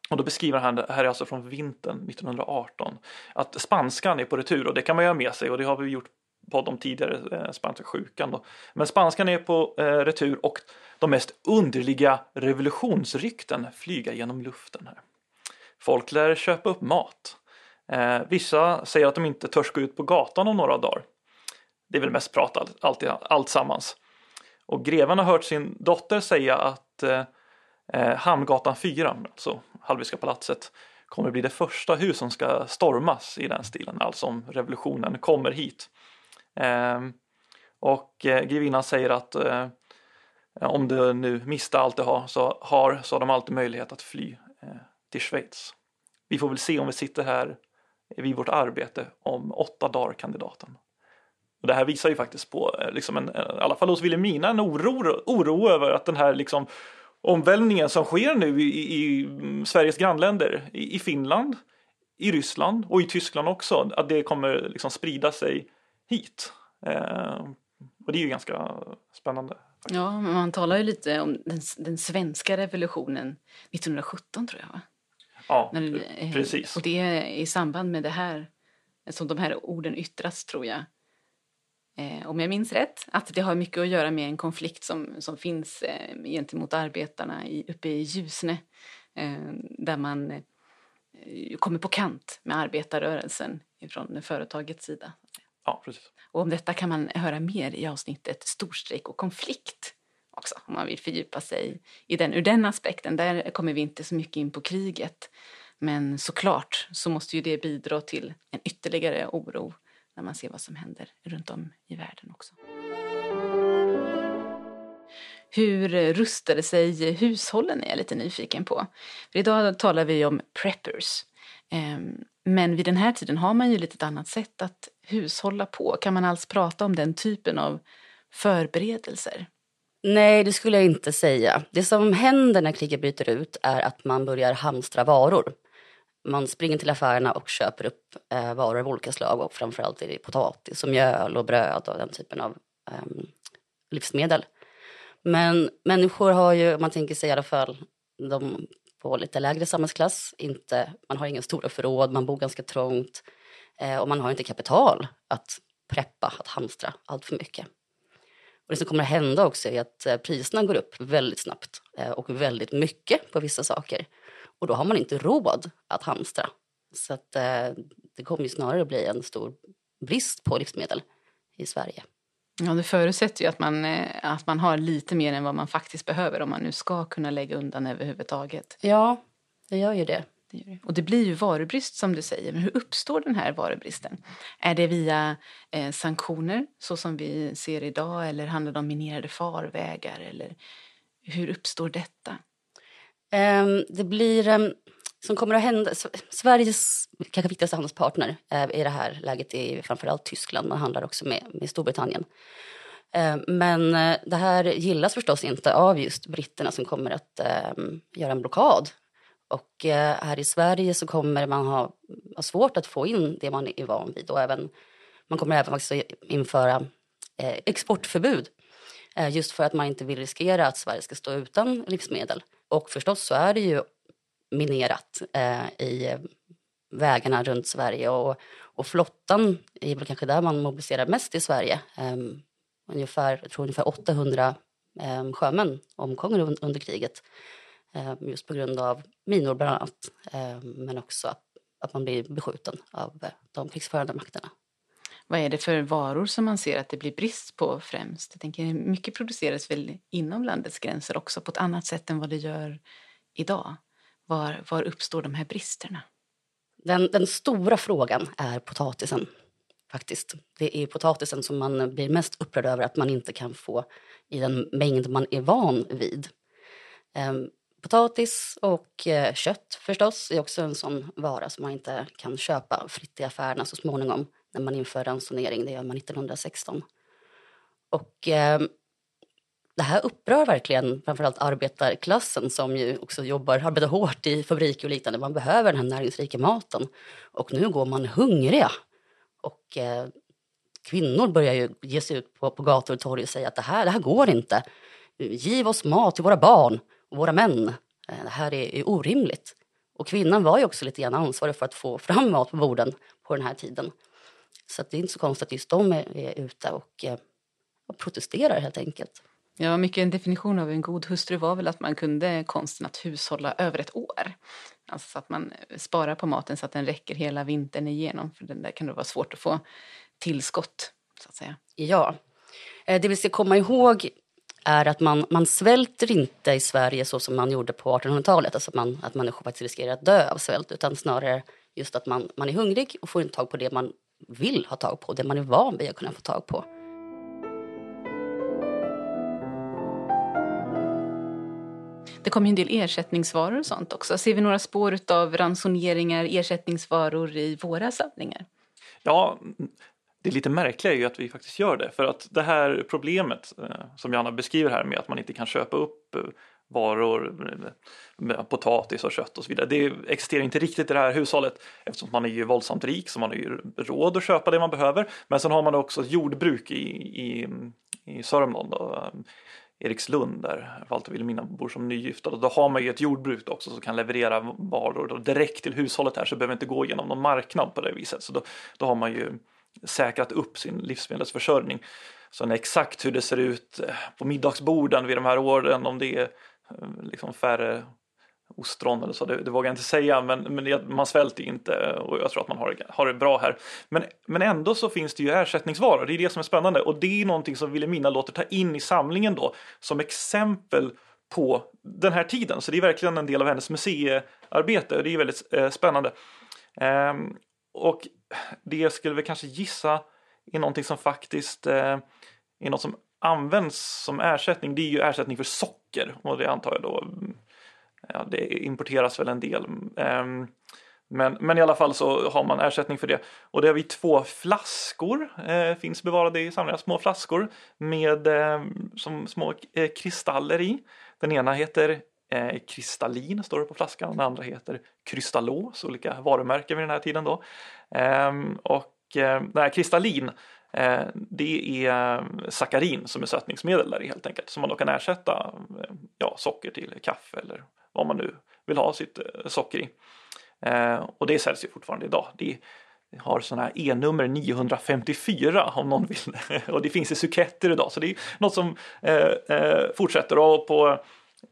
och då beskriver han, det här är alltså från vintern 1918, att spanskan är på retur och det kan man ju ha med sig och det har vi gjort podd om tidigare, eh, spanska sjukan. Då. Men spanskan är på eh, retur och de mest underliga revolutionsrykten flyga genom luften här. Folk lär köpa upp mat. Eh, vissa säger att de inte törs gå ut på gatan om några dagar. Det är väl mest prat all, allt, allt sammans. Och greven har hört sin dotter säga att eh, eh Hamngatan 4, alltså Hallwylska palatset kommer bli det första hus som ska stormas i den stilen, alltså om revolutionen kommer hit. Ehm, eh, och grevinnan säger att eh, om du nu miste allt du har så, har så har de alltid möjlighet att fly eh, till Schweiz. Vi får väl se om vi sitter här vid vårt arbete om åtta dagar kandidaten. Och det här visar ju faktiskt på, eh, liksom en, i alla fall hos Vilhelmina, en oro, oro över att den här liksom omvälvningen som sker nu i, i mm, Sveriges grannländer, i, i, Finland, i Ryssland och i Tyskland också, att det kommer liksom sprida sig hit. Eh, och det är ju ganska spännande. Ja, men man talar ju lite om den, den svenska revolutionen 1917 tror jag va? Ja, eh, precis. Och det är i samband med det här som de här orden yttras tror jag eh, om jag minns rätt, att det har mycket att göra med en konflikt som, som finns eh, gentemot arbetarna i, uppe i Ljusne. Eh, där man eh, kommer på kant med arbetarrörelsen från företagets sida. Ja, precis. Och om detta kan man höra mer i avsnittet Storstrejk och konflikt också, om man vill fördjupa sig i den, ur den aspekten. Där kommer vi inte så mycket in på kriget. Men såklart så måste ju det bidra till en ytterligare oro när man ser vad som händer runt om i världen också. Hur rustade sig hushållen är jag lite nyfiken på. För idag talar vi om preppers. Ehm, men vid den här tiden har man ju lite ett annat sätt att hushålla på. Kan man alls prata om den typen av förberedelser? Nej, det skulle jag inte säga. Det som händer när kriget bryter ut är att man börjar hamstra varor. Man springer till affärerna och köper upp eh, varor av olika slag och framförallt är det potatis och mjöl och bröd och den typen av eh, livsmedel. Men människor har ju, om man tänker sig i alla fall, de på lite lägre samhällsklass, inte, man har inga stora förråd, man bor ganska trångt eh, och man har inte kapital att preppa, att hamstra allt för mycket. Och det som kommer att hända också är att eh, priserna går upp väldigt snabbt eh, och väldigt mycket på vissa saker. Och då har man inte råd att hamstra. Så att, eh, det kommer ju snarare bli en stor brist på livsmedel i Sverige. Ja, det förutsätter ju att man, att man har lite mer än vad man faktiskt behöver om man nu ska kunna lägga undan överhuvudtaget. Ja, det gör ju det. Det gör det. Och det blir ju varubrist som du säger. Men hur uppstår den här varubristen? Är det via eh, sanktioner så som vi ser idag eller handlar det om minerade farvägar? Eller hur uppstår detta? Um, det blir, um, som kommer att hända, Sveriges kanske viktigaste handelspartner uh, i det här läget är framförallt Tyskland, man handlar också med, med Storbritannien. Ehm, men eh, det här gillas förstås inte av just britterna som kommer att göra en blockad och eh, här i Sverige så kommer man ha, ha svårt att få in det man är van vid och även, man kommer även faktiskt införa eh, exportförbud eh, just för att man inte vill riskera att Sverige ska stå utan livsmedel. Och förstås så är det ju minerat eh, i vägarna runt Sverige och, och flottan är väl kanske där man mobiliserar mest i Sverige. Um, ungefär, jag tror ungefär 800 um, ehm, sjömän omkom under kriget. Eh, just på grund av minor bland annat, eh, men också att, att man blir beskjuten av eh, de krigsförande makterna. Vad är det för varor som man ser att det blir brist på främst? Jag tänker mycket produceras väl inom landets gränser också på ett annat sätt än vad det gör idag. Var, var uppstår de här bristerna? Den, den stora frågan är potatisen faktiskt. Det är potatisen som man blir mest upprörd över att man inte kan få i den mängd man är van vid. Potatis och eh, kött förstås är också en sån vara som man inte kan köpa fritt i affärerna så småningom när man inför ransonering. Det gör man 1916. Och eh, det här upprör verkligen framförallt arbetarklassen som ju också jobbar, arbetar hårt i fabriker och liknande. Man behöver den här näringsrika maten. Och nu går man hungriga. Och eh, kvinnor börjar ju ge sig ut på, på gator och torg och säga att det här, det här går inte. Giv oss mat till våra barn våra män. Eh, det här är, är orimligt. Och kvinnan var ju också lite grann ansvarig för att få fram mat på borden på den här tiden. Så det är inte så konstigt att just de är, är ute och, eh, och protesterar helt enkelt. Ja, mycket en definition av en god hustru var väl att man kunde konsten att hushålla över ett år. Alltså så att man sparar på maten så att den räcker hela vintern igenom. För den där kan det vara svårt att få tillskott, så att säga. Ja. Eh, det vi ska komma ihåg är att man, man svälter inte i Sverige så som man gjorde på 1800-talet, alltså att, man, att människor faktiskt riskerar att dö av svält, utan snarare just att man, man är hungrig och får inte tag på det man vill ha tag på, det man är van vid att kunna få tag på. Det kommer ju en del ersättningsvaror och sånt också. Ser vi några spår av ransoneringar, ersättningsvaror i våra samlingar? Ja, det lite märkliga är ju att vi faktiskt gör det. För att det här problemet eh, som Janna beskriver här med att man inte kan köpa upp eh, varor, eh, potatis och kött och så vidare. Det existerar inte riktigt i det här hushållet eftersom man är ju våldsamt rik så man har ju råd att köpa det man behöver. Men sen har man också ett jordbruk i, i, i Sörmland. Då, Erikslund där Walter Wilhelmina bor som nygifta. Då har man ju ett jordbruk också som kan leverera varor direkt till hushållet här så behöver inte gå igenom någon marknad på det viset. Så då, då har man ju säkrat upp sin livsmedelsförsörjning. Så exakt hur det ser ut eh, på middagsborden vid de här åren, om det är eh, liksom färre ostron eller så, det, det vågar jag inte säga, men, men man svälter inte och jag tror att man har, har det bra här. Men, men ändå så finns det ju ersättningsvaror, det är det som är spännande och det är någonting som Vilhelmina låter ta in i samlingen då som exempel på den här tiden. Så det är verkligen en del av hennes museiarbete och det är väldigt eh, spännande. Ehm, och det jag skulle väl kanske gissa är någonting som faktiskt eh, är något som används som ersättning. Det är ju ersättning för socker och det antar jag då. Ja, det importeras väl en del. Eh, men, men i alla fall så har man ersättning för det. Och det har vi två flaskor, eh, finns bevarade i samlingar små flaskor med eh, som små eh, kristaller i. Den ena heter Eh, kristallin står det på flaskan, den andra heter Krystallos, olika varumärken vid den här tiden då. Eh, och eh, den här kristallin eh, det är sackarin som är sötningsmedel där helt enkelt som man då kan ersätta ja, socker till kaffe eller vad man nu vill ha sitt eh, socker i. Eh, och det säljs ju fortfarande idag. Det har sådana här E-nummer 954 om någon vill. [LAUGHS] och det finns i suketter idag så det är något som eh, fortsätter och på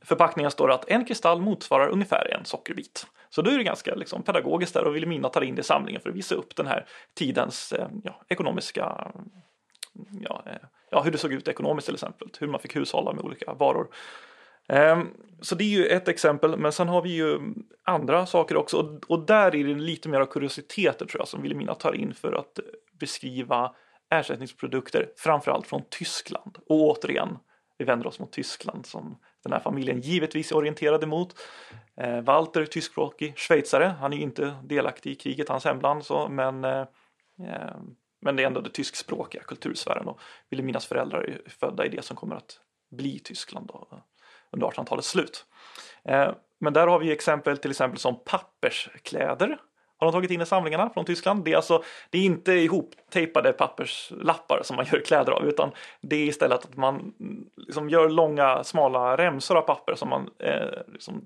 förpackningen står det att en kristall motsvarar ungefär en sockerbit. Så då är det ganska liksom, pedagogiskt där och Vilhelmina tar in det i samlingen för att visa upp den här tidens eh, ja, ekonomiska ja, eh, ja, hur det såg ut ekonomiskt till exempel, hur man fick hushålla med olika varor. Ehm, så det är ju ett exempel, men sen har vi ju andra saker också och där är det lite mer av kuriositeter tror jag som Wilhelmina tar in för att beskriva ersättningsprodukter, framförallt från Tyskland. Och återigen, vi vänder oss mot Tyskland som den här familjen givetvis är orienterad emot. Eh, Walter, tyskspråkig schweizare, han är ju inte delaktig i kriget, hans hemland, så, men, eh, eh men det är ändå det tyskspråkiga kultursfären och Wilhelminas föräldrar är födda i det som kommer att bli Tyskland då, under 1800-talets slut. Eh, men där har vi exempel till exempel som papperskläder har de tagit in i samlingarna från Tyskland. Det är alltså det är inte ihoptejpade papperslappar som man gör kläder av utan det är istället att man mm, liksom gör långa smala remsor av papper som man eh, liksom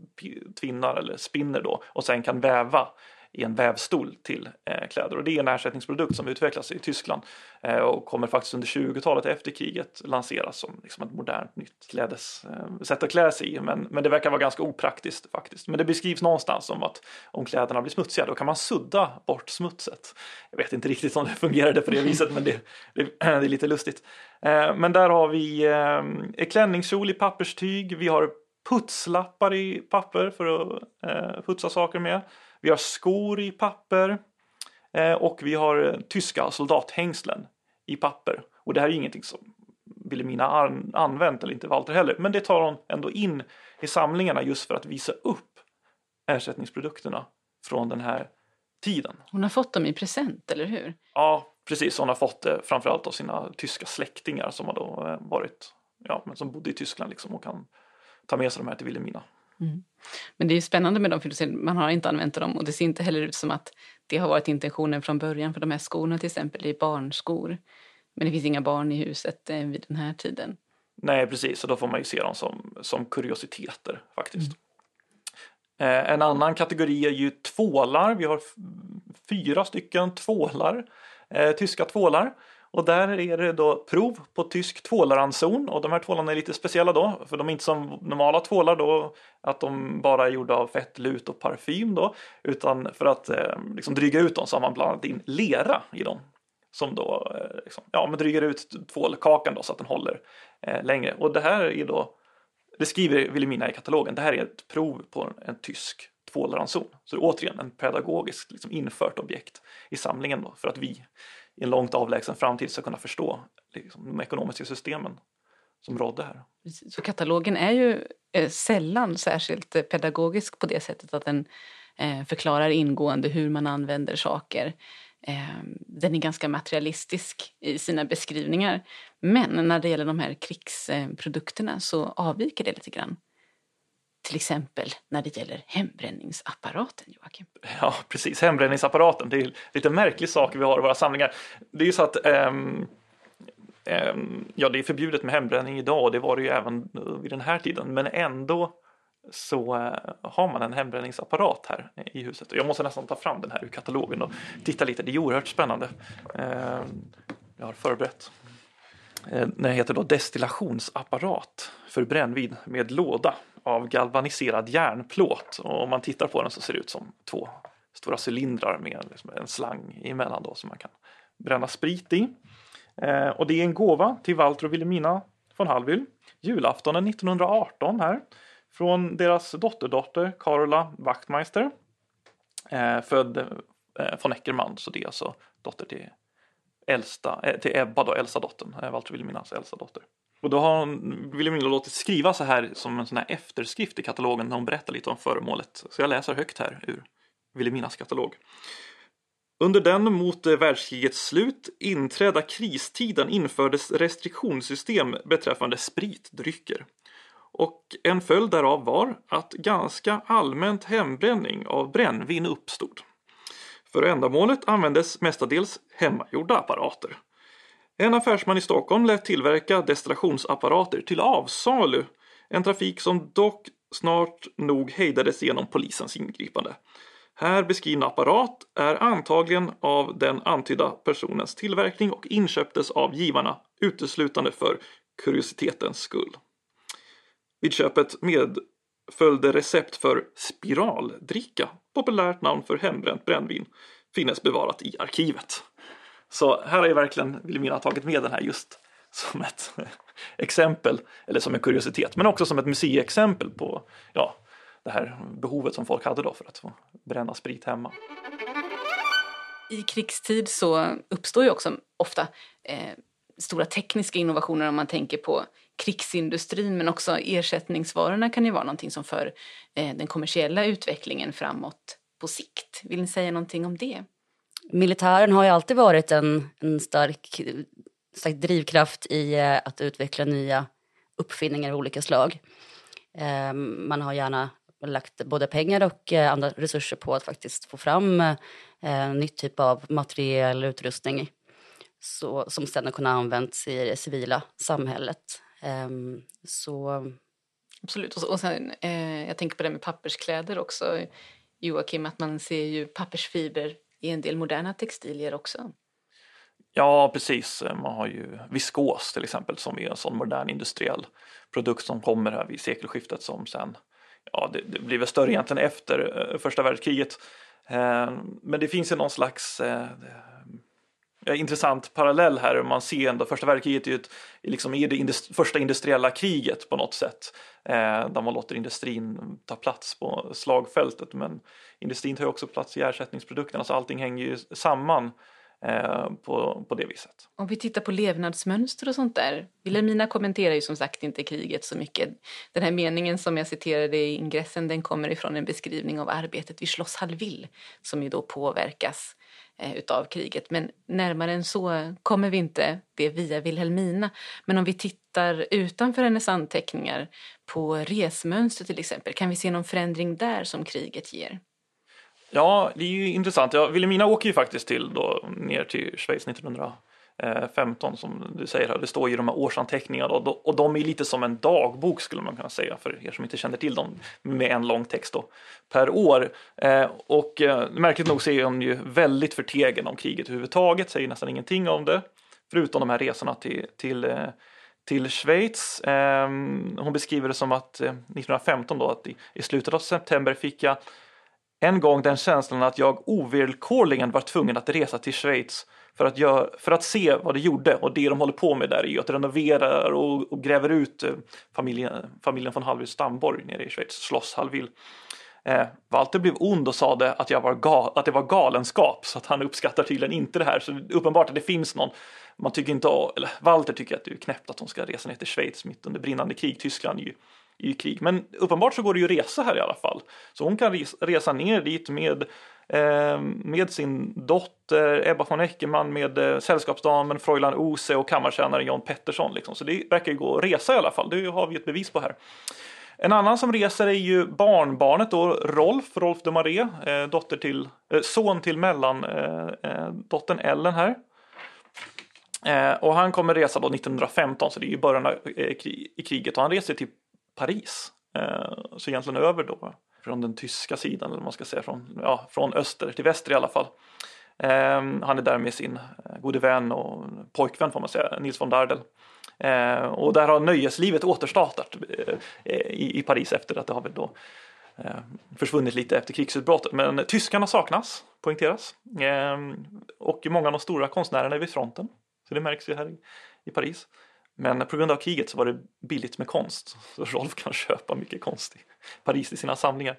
tvinnar eller spinner då och sen kan väva i en vävstol till eh, kläder. Och det är en ersättningsprodukt som utvecklas i Tyskland eh, och kommer faktiskt under 20-talet efter kriget lanseras som liksom ett modernt nytt klädes, eh, sätt att klä sig i. Men, men det verkar vara ganska opraktiskt faktiskt. Men det beskrivs någonstans som att om kläderna blir smutsiga då kan man sudda bort smutset. Jag vet inte riktigt om det fungerade på det [LAUGHS] viset men det, det, det är lite lustigt. Men där har vi klänningskjol i papperstyg, vi har putslappar i papper för att eh, putsa saker med. Vi har skor i papper eh, och vi har eh, tyska soldathängslen i papper. Och det här är ingenting som Wilhelmina använt eller inte Walter heller. Men det tar hon ändå in i samlingarna just för att visa upp ersättningsprodukterna från den här tiden. Hon har fått dem i present, eller hur? Ja, precis. Hon har fått det framförallt av sina tyska släktingar som har då eh, varit, ja, men som bodde i Tyskland liksom och kan ta med sig de här till Wilhelmina. Mm. Men det är spännande med dem, för man har inte använt dem och det ser inte heller ut som att det har varit intentionen från början. För de här skorna till exempel är barnskor. Men det finns inga barn i huset eh, vid den här tiden. Nej, precis, och då får man ju se dem som, som kuriositeter faktiskt. Mm. Eh, en annan kategori är ju tvålar. Vi har fyra stycken tvålar, eh, tyska tvålar. Och där är det då prov på tysk tvålaranson och de här tvålarna är lite speciella då för de är inte som normala tvålar då att de bara är gjorda av fett, lut och parfym då utan för att eh, liksom dryga ut dem så har man blandat in lera i dem som då eh, liksom, ja, men drygar ut tvålkakan då så att den håller eh, längre. Och det här är då det skriver Wilhelmina i katalogen det här är ett prov på en tysk tvålaranson så det är återigen en pedagogiskt liksom, infört objekt i samlingen då för att vi i en långt avlägsen framtid ska kunna förstå liksom, de ekonomiska systemen som rådde här. Så katalogen är ju eh, sällan särskilt eh, pedagogisk på det sättet att den eh, förklarar ingående hur man använder saker. Eh, den är ganska materialistisk i sina beskrivningar. Men när det gäller de här krigsprodukterna så avviker det lite grann. Till exempel när det gäller hembränningsapparaten, Joakim. Ja, precis. Hembränningsapparaten. Det är lite märklig sak vi har i våra samlingar. Det är ju så att um, um, ja, det är förbjudet med hembränning idag och det var det ju även eh, vid den här tiden. Men ändå så eh, har man en hembränningsapparat här i huset. Jag måste nästan ta fram den här ur katalogen och titta lite. Det är oerhört spännande. Ehm, jag har förberett. Eh, den heter då destillationsapparat för brännvin med låda av galvaniserad järnplåt och om man tittar på den så ser det ut som två stora cylindrar med liksom en slang emellan då som man kan bränna sprit i. Eh, och det är en gåva till Walter och Wilhelmina von Hallwyl julaftonen 1918 här från deras dotterdotter Carola Wachtmeister eh, född eh, von Eckermann så det är alltså dotter till äldsta, eh, till Ebba då, äldsta dottern, eh, Walter och Wilhelminas äldsta dotter. Och då har Wilhelmina låtit skriva så här som en sån här efterskrift i katalogen när hon berättar lite om föremålet. Så jag läser högt här ur Wilhelminas katalog. Under den mot eh, världskrigets slut inträdda kristiden infördes restriktionssystem beträffande spritdrycker. Och en följd därav var att ganska allmänt hembränning av brännvin uppstod. För ändamålet användes mestadels hemmagjorda apparater. En affärsman i Stockholm lät tillverka destillationsapparater till avsalu. En trafik som dock snart nog hejdades genom polisens ingripande. Här beskrivna apparat är antagligen av den antydda personens tillverkning och inköptes av givarna uteslutande för kuriositetens skull. Vid köpet medföljde recept för spiraldricka, populärt namn för hembränt brännvin, finnes bevarat i arkivet. Så här har ju verkligen Vilhelmina tagit med den här just som ett [LAUGHS] exempel, eller som en kuriositet, men också som ett museiexempel på ja, det här behovet som folk hade då för att få bränna sprit hemma. I krigstid så uppstår ju också ofta eh, stora tekniska innovationer om man tänker på krigsindustrin men också ersättningsvarorna kan ju vara någonting som för eh, den kommersiella utvecklingen framåt på sikt. Vill ni säga någonting om det? Militären har ju alltid varit en, en stark, stark drivkraft i eh, att utveckla nya uppfinningar av olika slag. Eh, man har gärna lagt både pengar och eh, andra resurser på att faktiskt få fram en ny typ av materiell utrustning så, som sedan har kunnat användas i det civila samhället. Ehm, så... Absolut. Och, och sen, eh, jag tänker på det med papperskläder också, Joakim, att man ser ju pappersfiber i en del moderna textilier också. Ja, precis. Eh, man har ju viskos till exempel som är en sån modern industriell produkt som kommer här vid sekelskiftet som sen, ja det, det blir väl större egentligen efter eh, första världskriget. Eh, men det finns ju någon slags Eh, intressant parallell här. Man ser ändå första världskriget är, ett, liksom är det industri, första industriella kriget på något sätt. Eh, där man låter industrin ta plats på slagfältet. Men industrin tar ju också plats i ersättningsprodukterna så allting hänger ju samman eh, på, på det viset. Om vi tittar på levnadsmönster och sånt där. Wilhelmina kommenterar ju som sagt inte kriget så mycket. Den här meningen som jag citerade i ingressen den kommer ifrån en beskrivning av arbetet vid Schloss Hallwyl som ju då påverkas Eh, utav kriget. Men närmare än så kommer vi inte det via Wilhelmina. Men om vi tittar utanför hennes anteckningar på resmönster till exempel, kan vi se någon förändring där som kriget ger? Ja, det är ju intressant. Ja, Wilhelmina åker ju faktiskt till då, ner till Schweiz 1900 Eh, 15 som du säger här. Det står ju de här årsanteckningarna och, och de är lite som en dagbok skulle man kunna säga för er som inte känner till dem med en lång text då, per år. Eh, och eh, märkligt nog så är hon ju väldigt förtegen om kriget överhuvudtaget, säger nästan ingenting om det. Förutom de här resorna till, till, till Schweiz. Hon beskriver det som att 1915 då, att i slutet av september fick jag en gång den känslan att jag ovillkorligen var tvungen att resa till Schweiz för att, gör, för att se vad det gjorde och det de håller på med där är ju att renovera och, och gräver ut eh, familjen, familjen von Hallwyls stamborg nere i Schweiz, Schloss Hallwyl. Eh, Walter blev ond och sade att, jag var gal, att det var galenskap så att han uppskattar tydligen inte det här. Så uppenbart att det finns någon, man tycker inte, eller Walter tycker att det är knäppt att de ska resa ner till Schweiz mitt under brinnande krig. Tyskland är ju i krig. Men uppenbart så går det ju att resa här i alla fall. Så hon kan resa ner dit med Eh, med sin dotter Ebba von Eckermann, med eh, sällskapsdamen Fräulein Ose och kammartjänaren John Pettersson. Liksom. Så det verkar ju gå att resa i alla fall, det har vi ett bevis på här. En annan som reser är ju barnbarnet då, Rolf, Rolf de Maré, eh, dotter till, eh, son till mellandottern eh, eh Ellen här. Eh, och han kommer resa då 1915, så det är ju början av eh, i kriget och han reser till Paris. Eh, så egentligen över då från den tyska sidan, eller man ska säga, från, ja, från öster till väster i alla fall. Eh, han är där med sin eh, gode vän och pojkvän får man säga, Nils von Dardel. Eh, och där har nöjeslivet återstartat eh, i, i, Paris efter att det har väl då eh, försvunnit lite efter krigsutbrottet. Men tyskarna saknas, poängteras. Ehm, och många av de stora konstnärerna är vid fronten. Så det märks ju här i, i Paris. Men på grund av kriget så var det billigt med konst. Så Rolf kan [LAUGHS] köpa mycket konst i Paris i sina samlingar.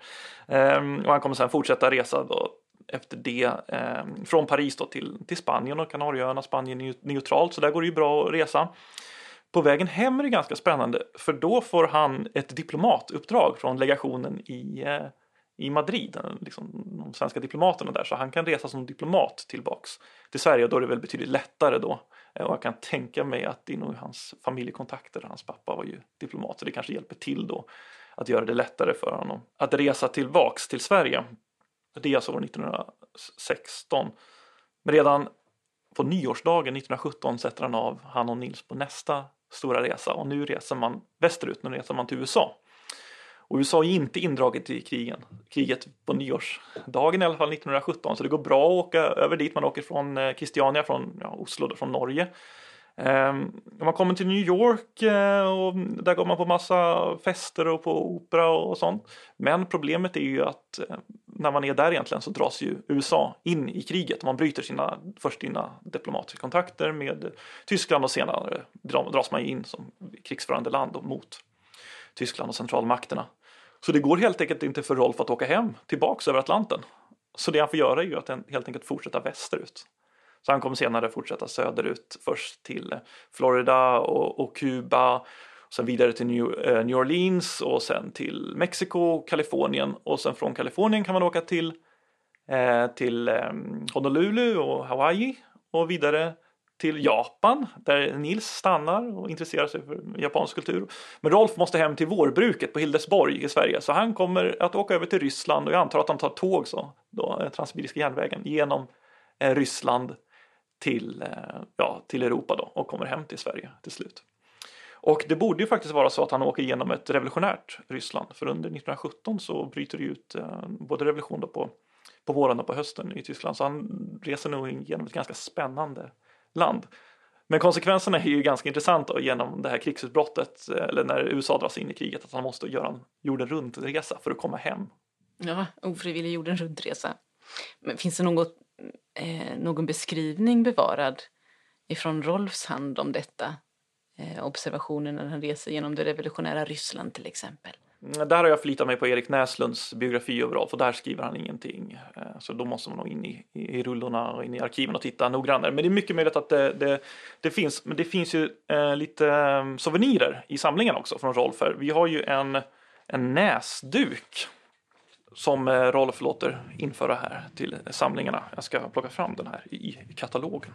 Ehm, och han kommer sen fortsätta resa då efter det ehm, från Paris då till, till Spanien och Kanarieöarna. Spanien är neutralt så där går det ju bra att resa. På vägen hem är det ganska spännande för då får han ett diplomatuppdrag från legationen i, eh, i Madrid, eh, liksom, de svenska diplomaterna där, så han kan resa som diplomat tillbaks till Sverige och då är det väl betydligt lättare då Eh, och jag kan tänka mig att det är nog hans familjekontakter, hans pappa var ju diplomat, så det kanske hjälper till då att göra det lättare för honom att resa tillbaks till Sverige. Det är alltså år 1916. Men redan på nyårsdagen 1917 sätter han av han och Nils på nästa stora resa och nu reser man västerut, nu reser man till USA. Och USA är inte indraget i krigen, kriget på nyårsdagen i alla fall 1917 så det går bra att åka över dit. Man åker från eh, Christiania, från ja, Oslo, från Norge. Um, man kommer till New York uh, och där går man på massa fester och på opera och, och sånt. Men problemet är ju att uh, när man är där egentligen så dras ju USA in i kriget. Man bryter sina först sina diplomatiska kontakter med Tyskland och senare dras man in som krigsförande land mot Tyskland och centralmakterna. Så det går helt enkelt inte för Rolf att åka hem tillbaks över Atlanten. Så det han får göra är ju att helt enkelt fortsätta västerut. Så han kommer senare fortsätta söderut, först till Florida och, och Kuba, sen vidare till New, eh, New, Orleans och sen till Mexiko, Kalifornien och sen från Kalifornien kan man åka till, eh, till eh, Honolulu och Hawaii och vidare till Japan där Nils stannar och intresserar sig för japansk kultur. Men Rolf måste hem till vårbruket på Hildesborg i Sverige så han kommer att åka över till Ryssland och jag antar att han tar tåg så, då, eh, Transsibiriska järnvägen genom eh, Ryssland till, eh, ja, till Europa då och kommer hem till Sverige till slut. Och det borde ju faktiskt vara så att han åker igenom ett revolutionärt Ryssland för under 1917 så bryter det ut eh, både revolution då på, på våren och på hösten i Tyskland så han reser nog igenom ett ganska spännande land. Men konsekvenserna är ju ganska intressanta genom det här krigsutbrottet eh, eller när USA dras in i kriget att han måste göra en jorden runt-resa för att komma hem. Ja, ofrivillig jorden runt-resa. Men finns det något, eh, någon beskrivning bevarad ifrån Rolfs hand om detta? Eh, observationen när han reser genom det revolutionära Ryssland till exempel? Mm, där har jag förlitat mig på Erik Näslunds biografi överallt för där skriver han ingenting. Eh, så då måste man nog in i, i rullorna och in i arkiven och titta noggrannare. Men det är mycket möjligt att det, det, det finns, men det finns ju eh, lite eh, souvenirer i samlingen också från Rolf. Här. Vi har ju en, en näsduk som eh, Rolf låter införa här till samlingarna. Jag ska plocka fram den här i, katalogen.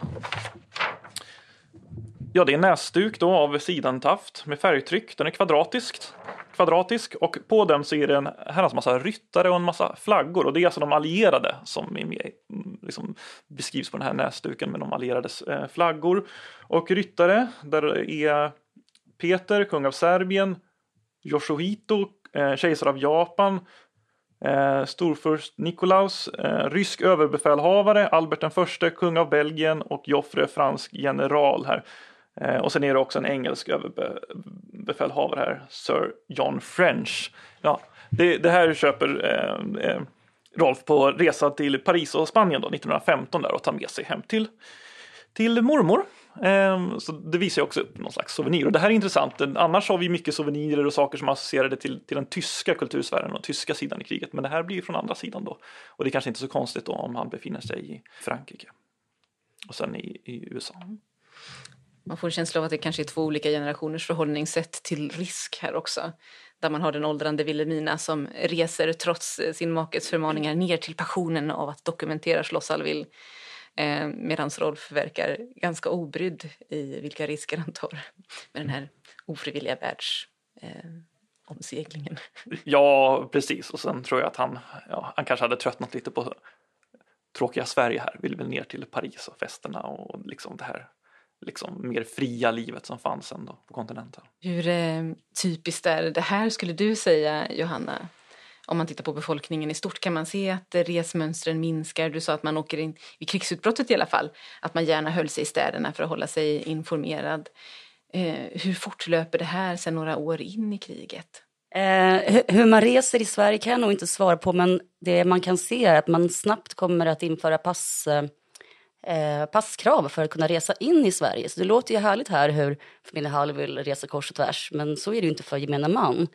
Ja, det är en näsduk då av sidentaft med färgtryck. Den är kvadratisk, kvadratisk och på den så är det en herrans massa ryttare och en massa flaggor och det är alltså de allierade som är med, liksom beskrivs på den här näsduken med de allierades eh, flaggor. Och ryttare, där är Peter, kung av Serbien, Yoshihito, eh, kejsare av Japan, Eh, storfurst Nikolaus, eh, rysk överbefälhavare, Albert den förste, kung av Belgien och Joffre, fransk general här. Eh, och sen är det också en engelsk överbefälhavare här, Sir John French. Ja, det, det här köper eh, eh, Rolf på resa till Paris och Spanien då, 1915 där och tar med sig hem till, till mormor. Eh, så det visar ju också upp någon slags souvenir. Och det här är intressant. Annars har vi mycket souvenirer och saker som är associerade till, till den tyska kultursfären och tyska sidan i kriget. Men det här blir från andra sidan då. Och det är kanske inte så konstigt då om han befinner sig i Frankrike. Och sen i, i USA. Mm. Man får en känsla av att det kanske är två olika generationers förhållningssätt till risk här också. Där man har den åldrande Wilhelmina som reser trots eh, sin makes förmaningar ner till passionen av att dokumentera Schloss Alville. Eh, Medan Rolf verkar ganska obrydd i vilka risker han tar med den här ofrivilliga världsomseglingen. Eh, [LAUGHS] ja, precis. Och sen tror jag att han, ja, han kanske hade tröttnat lite på tråkiga Sverige här. Vill väl ner till Paris och festerna och liksom det här liksom mer fria livet som fanns ändå på kontinenten. Hur eh, typiskt är det här skulle du säga Johanna? Om man tittar på befolkningen i stort kan man se att resmönstren minskar. Du sa att man åker in, i krigsutbrottet i alla fall, att man gärna höll sig i städerna för att hålla sig informerad. Eh, hur fortlöper det här sen några år in i kriget? Eh, hur man reser i Sverige kan jag nog inte svara på men det man kan se är att man snabbt kommer att införa pass eh, passkrav för att kunna resa in i Sverige. Så det låter ju härligt här hur familjen Hall vill resa kors och tvärs, men så är det ju inte för gemene man.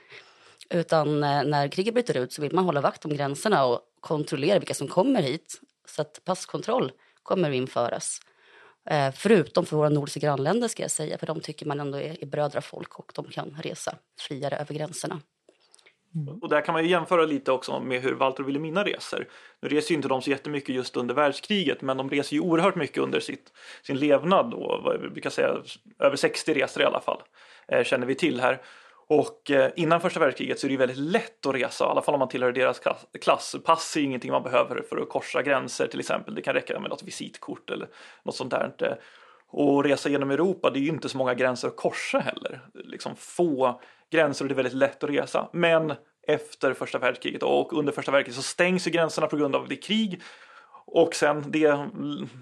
Utan eh, när kriget bryter ut så vill man hålla vakt om gränserna och kontrollera vilka som kommer hit. Så att passkontroll kommer att införas. Eh, förutom för våra nordiska grannländer ska jag säga, för de tycker man ändå är, är brödrafolk och de kan resa friare över gränserna. Mm. Och där kan man ju jämföra lite också med hur Walter och Wilhelmina reser. Nu reser ju inte de så jättemycket just under världskriget men de reser ju oerhört mycket under sitt, sin levnad Då, vi kan säga över 60 resor i alla fall eh, känner vi till här. Och eh, innan första världskriget så är det ju väldigt lätt att resa, i alla fall om man tillhör deras klass. Pass är ingenting man behöver för att korsa gränser till exempel. Det kan räcka med något visitkort eller något sånt där. Eh. Och resa genom Europa, det är ju inte så många gränser att korsa heller. Liksom få gränser och det är väldigt lätt att resa. Men efter första världskriget och under första världskriget så stängs ju gränserna på grund av det krig Och sen det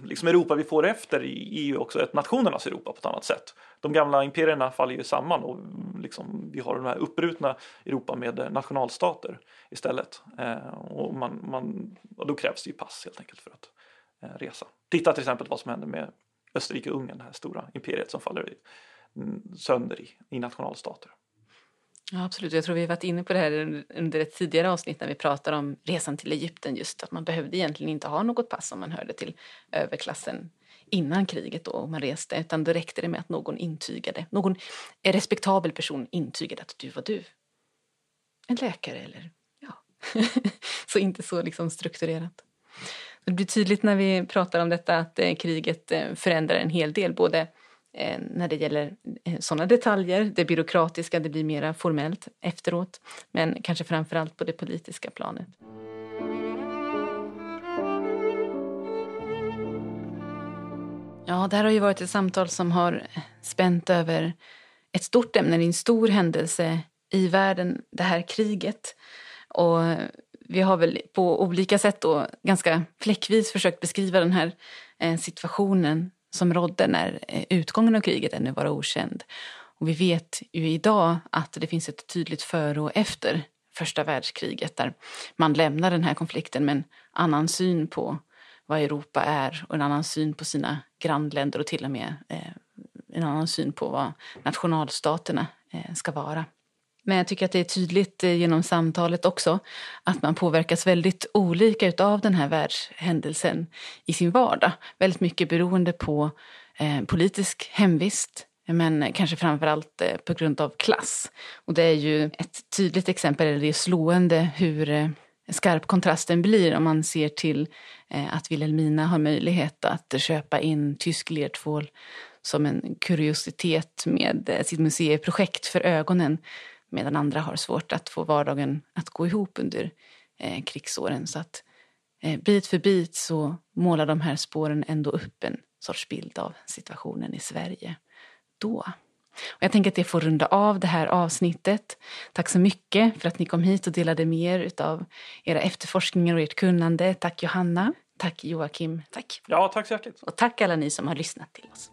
liksom Europa vi får efter är ju också ett nationernas Europa på ett annat sätt. De gamla imperierna faller ju samman och liksom, vi har de här upprutna Europa med nationalstater istället. Eh, och, man, man, och då krävs det ju pass helt enkelt för att eh, resa. Titta till exempel vad som händer med Österrike-Ungern, det här stora imperiet som faller sönder i, i nationalstater. Ja, absolut. Jag tror vi har varit inne på det här under ett tidigare avsnitt när vi pratade om resan till Egypten just att man behövde egentligen inte ha något pass om man hörde till överklassen innan kriget då man reste utan då räckte det med att någon intygade, någon respektabel person intygade att du var du. En läkare eller ja, [LAUGHS] så inte så liksom strukturerat. Det blir tydligt när vi pratar om detta att eh, kriget eh, förändrar en hel del både eh, när det gäller sådana detaljer. Det byråkratiska det blir mer formellt efteråt men kanske framför allt på det politiska planet. Ja, det här har ju varit ett samtal som har spänt över ett stort ämne, en stor händelse i världen, det här kriget. Och vi har väl på olika sätt då ganska fläckvis försökt beskriva den här eh, situationen som rådde när eh, utgången av kriget ännu var okänd. Och vi vet ju idag att det finns ett tydligt före och efter första världskriget där man lämnar den här konflikten med en annan syn på vad Europa är och en annan syn på sina grannländer och till och med eh, en annan syn på vad nationalstaterna ska vara. Men jag tycker att det är tydligt eh, genom samtalet också att man påverkas väldigt olika av den här världshändelsen i sin vardag. Väldigt mycket beroende på eh, politisk hemvist men kanske framförallt eh, på grund av klass. Och det är ju ett tydligt exempel, eller det är slående hur eh, skarp kontrasten blir om man ser till eh, att Wilhelmina har möjlighet att köpa in tysk lertvål som en kuriositet med eh, sitt museiprojekt för ögonen medan andra har svårt att få vardagen att gå ihop under eh, krigsåren. Så att eh, bit för bit så målar de här spåren ändå upp en sorts bild av situationen i Sverige då. Och jag tänker att det får runda av det här avsnittet. Tack så mycket för att ni kom hit och delade med er av era efterforskningar och ert kunnande. Tack Johanna. Tack Joakim. Tack. Ja, tack så hjärtligt. Och tack alla ni som har lyssnat till oss.